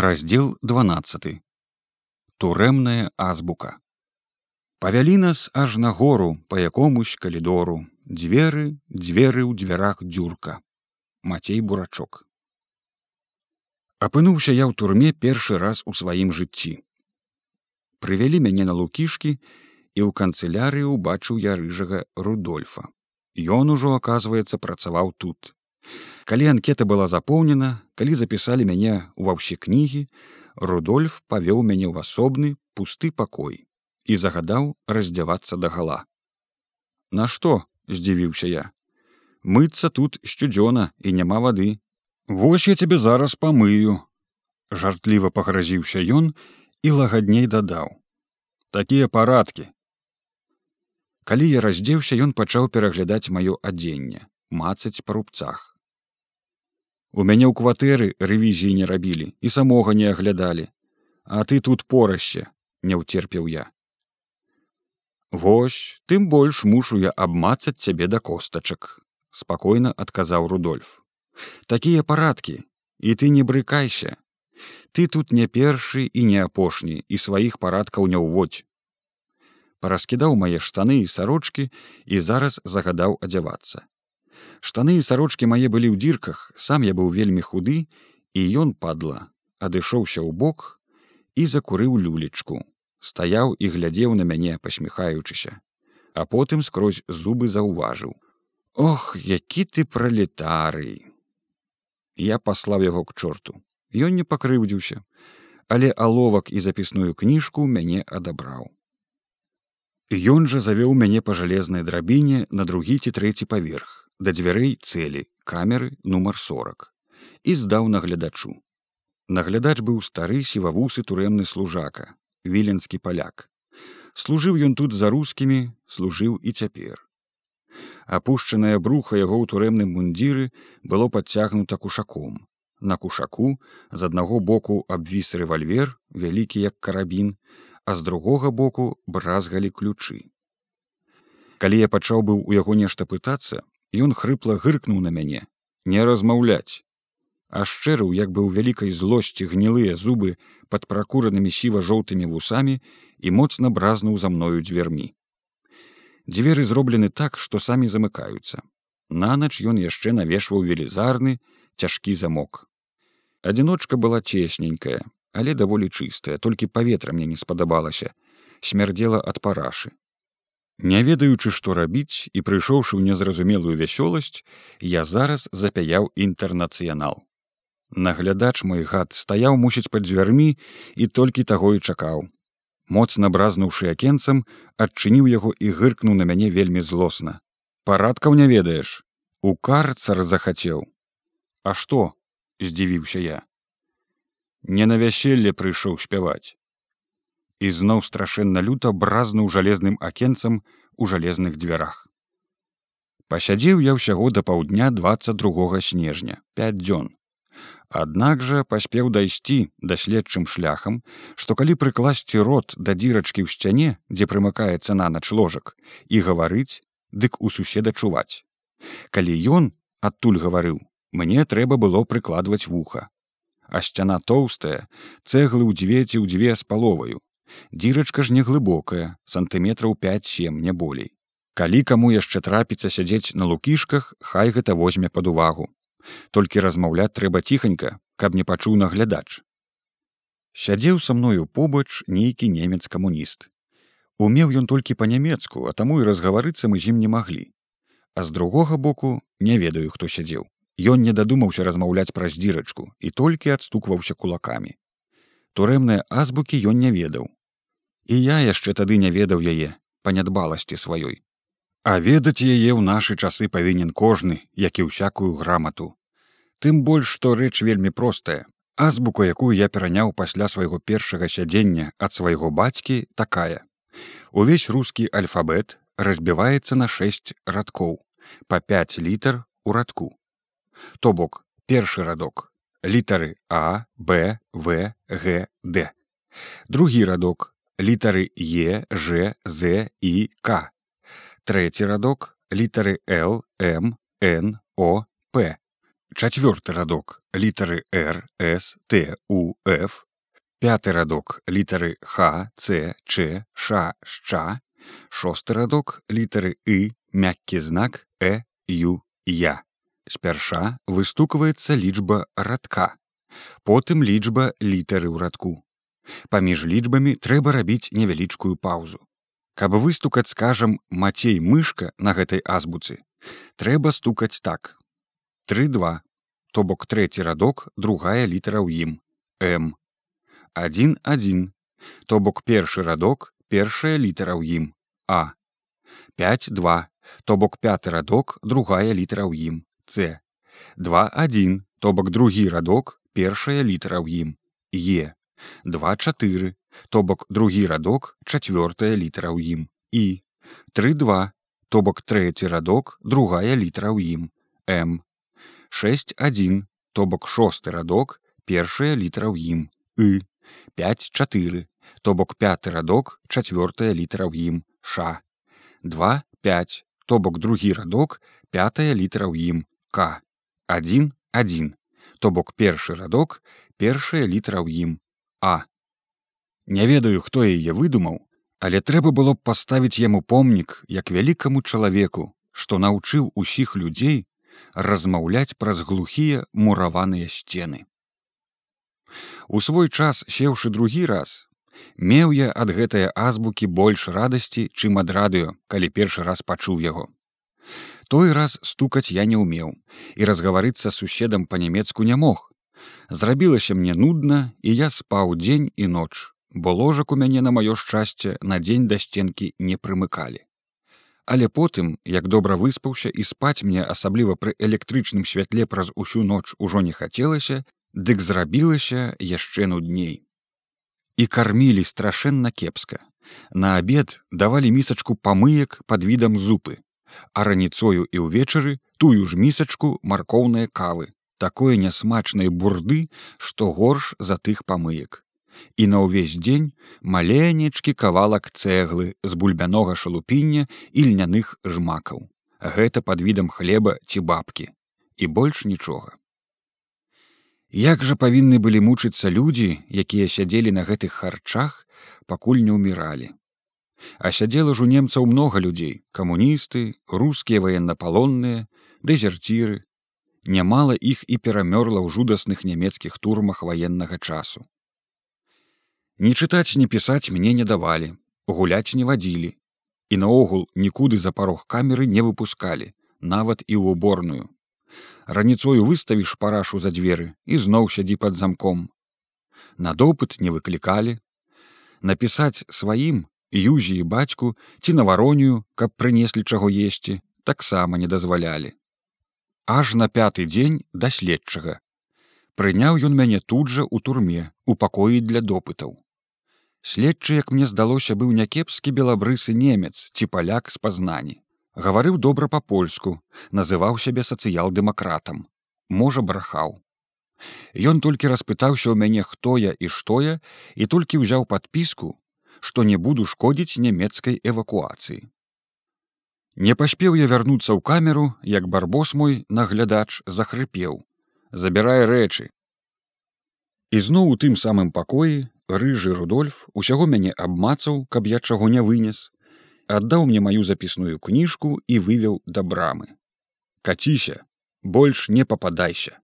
раздел 12 турэмная азбука. Павялі нас аж на гору по якомусь калідору. Дзверы дзверы ў дзвярах дзюрка. Мацей бурачок. Апынуўся я ў турме першы раз у сваім жыцці. Прывялі мяне на лукішкі і ў канцылярыі убачыў я рыжага рудольфа. Ён ужо оказывается працаваў тут Калі анкета была запоўнена, калі запісалі мяне ва ўсе кнігі, Рудольф павёў мяне ў асобны пусты пакой і загадаў раздзявацца да гала. Нашто здзівіўся я. Мыцца тут сцюдзёна і няма вады. Вось я цябе зараз памыю. Жартліва пагразіўся ён і лагадней дадаў. Такія парадкі. Калі я раздзеўся, ён пачаў пераглядаць маё адзенне, мацаць па рубцах. У мяне ў кватэры рэвізіі не рабілі і самога не аглядалі, А ты тут порашся, не ўцерпеў я. Вось, тым больш мушу я абмацаць цябе да костачак, спакойна адказаў Рудольф. Такія парадкі, і ты не брыкайся. Ты тут не першы і не апошні і сваіх парадкаў не ўводь. Параскідаў мае штаны і сарочки і зараз загадаў адзявацца штаны і сарочки мае былі ў дзірках сам я быў вельмі худы і ён падла адышоўся ў бок і закурыў люлечку стаяў і глядзеў на мяне пасміхаючыся а потым скрозь зубы заўважыў ох які ты пралетарый я паслаў яго к чорту ён не пакрыўдзіўся але аловак і запісную кніжку мяне адабраў Ён жа завёў мяне па жалезнай драбіне на другі ці трэці паверх да дзвярэй цэлі камеры нумар 40 і здаў наглядачу. Наглядач быў стары сівавусы турэмны служака, віленскі паляк. Служыў ён тут за рускімі, служыў і цяпер. Апушчанае бруха яго ў турэмным мундзіры было падцягнута кушаком. На кушаку з аднаго боку абвіс рэвальвер, вялікі як карабін, а з другога боку бразгалі ключы. Калі я пачаў быў у яго нешта пытацца, Ён хрыпла гыркнуў на мяне, не размаўляць. А шчэрыў, як бы ў вялікай злосці гнілыя зубы пад пракуранымі сіва-жоўтымі вусамі і моцна бразнуў за мною дзвярмі. Дзверы зроблены так, што самі замыкаюцца. Нанач ён яшчэ навешваў велізарны, цяжкі замок. Адзіночка была цесненькая, але даволі чыстая, толькі паветра мне не спадабалася, смярдзела ад парашы. Не ведаючы, што рабіць і прыйшоўшы ў незразумелую вясёласць, я зараз запяяў інтэрнацыянал. Наглядач мой гад стаяў мусіць пад дзвярмі і толькі таго і чакаў. Моцна бразнуўшы акенцам, адчыніў яго і гыркнуў на мяне вельмі злосна. Парадкаў не ведаеш. У карцар захацеў. А што? здзівіўся я. Не на вяселле прыйшоў спяваць і зноў страшэнна люта бразнуў жалезным акенцам у жалезных дзвярах. Пасядзеў я ўсяго да паўдня 22 снежня 5 дзён. Аднак жа паспеў дайсці даследчым шляхам, што калі прыкласці рот да дзірачкі ў сцяне, дзе прымыкаецца нанач ложак і гаварыць, дык у суседа чуваць. Калі ён адтуль гаварыў, мне трэба было прыкладваць вуха. А сцяна тоўстая, цэглы ў дзве ці ў дзве з паловаю, Дзірачка ж неглыбокая, сантыметраў 5-7 не болей. Калі каму яшчэ трапіцца сядзець на лукішках, хай гэта возьме пад увагу. Толькі размаўляць трэба ціханька, каб не пачуў наглядач. Сядзеў са мною побач нейкі немец камуніст. Умеў ён толькі па-нямецку, а таму і разгаварыцца мы з ім не маглі. А з другога боку не ведаю, хто сядзеў. Ён не дадумаўся размаўляць праз дзірачку і толькі адстукваўся кулакамі. Турэмныя азбукі ён не ведаў, і я яшчэ тады не ведаў яе па нядбаласці сваёй. А ведаць яе ў нашы часы павінен кожны, як і ўсякую грамату. Тым больш, што рэч вельмі простая. Азбуку, якую я пераняў пасля свайго першага сядзення ад свайго бацькі такая. Увесь рускі альфабет разбіваецца на шэсць радкоў, па 5 літр у радку. То бок першы радок літары А, Б, В, Г, Д. Другі радок літары Е, Ж, З і К. Трэці радок літары Л, М, Н, О, П. чацвёрты радок літары r s t у f пяты радок літары х c ч ша шча шосты радок літары і мяккі знак э ю я. Спярша выстукваецца лічба радка потым лічба літары ў радку паміж лічбамі трэба рабіць невялічкую паўзу каб выстукаць скажам мацей мышка на гэтай азбуцы трэба стукаць так. Три два то бок трэці радок другая літара ў ім. М. Один один то бок першы радок першая літара ў ім. А. 52 то бок пяты радок другая літара ў ім. C 21 то бок другі радок першая літара ў ім. Е 24 то бок другі радок чацвёртая літара ў ім. І 32 то бок трэці радок другая літара ў ім. М. 61 то бок шосты радок першая літара ў ім. І 54 то бок пяты радок чацвёртая літара ў ім. Ша 25 то бок другі радок пятая літара ў ім. К. 1 1 то бок першы радок першая літара ў ім а. Не ведаю хто яе выдумаў але трэба было б паставіць яму помнік як вялікаму чалавеку што наўчыў усіх людзей размаўляць праз глухія мураваныя сцены. У свой час сеўшы другі раз меў я ад гэтыя азбукі больш радасці чым ад радыё калі першы раз пачуў яго. Той раз стукаць я не ўмеў і разгаварыцца суседам па-нямецку не мог зрабілася мне нудна і я спаў дзень і ноч. Бо ложак у мяне на маё шчасце на дзень да сценкі не прымыкалі. Але потым як добра выспаўся і спаць мне асабліва пры электрычным святле праз усю ноч ужо не хацелася дык зрабілася яшчэ нудней. І кармілі страшэнна кепска. На абед давалі місачку памыек под відам зупы а раніцою і ўвечары тую ж місачку маркоўныя кавы такое нясмачнай бурды што горш за тых памыек. І на ўвесь дзень маленечкі кавалак цэглы з бульбянога шалупіння і льняных жмакаў. Гэта под відам хлеба ці бабкі. І больш нічога. Як жа павінны былі мучыцца людзі якія сядзелі на гэтых харчах пакуль не ўміралі. А сядзела ж у немцаў многа людзей. Камуністы рускія ваеннапалонныя дэзерціры нямала іх і перамёрла ў жудасных нямецкіх турмах ваеннага часу. Не чытаць не пісаць мне не давалі гуляць не вадзілі. І наогул нікуды за парог камеры не выпускалі нават і ў уборную. Раніцою выставіш парашу за дзверы і зноў сядзі под замком. На допыт не выклікалі. Напісаць сваім юзі і бацьку ці на варонію каб прынеслі чаго есці таксама не дазвалялі аж на пяты дзень да следчага. Прыняў ён мяне тут жа ў турме у пакоі для допытаў. Следчы, як мне здалося, быў някепскі белабрысы немец ці паляк з пазнані. Гаварыў добра па-польску, называў сябе сацыял-дэмакратам. Можа брахаў. Ён толькі распытаўся ў мяне, хто я і што я і толькі ўзяў падпіску, што не буду шкодзіць нямецкай эвакуацыі. Не паспеў я вярнуцца ў камеру, як барбос мой наглядач захрыпеў, забірае рэчы. Ізноў у тым самым пакоі рыжы рудольф усяго мяне абмацаў, каб я чаго не вынес, аддаў мне маю запісную кніжку і вывеў да брамы. Каціся, больш не пападайся.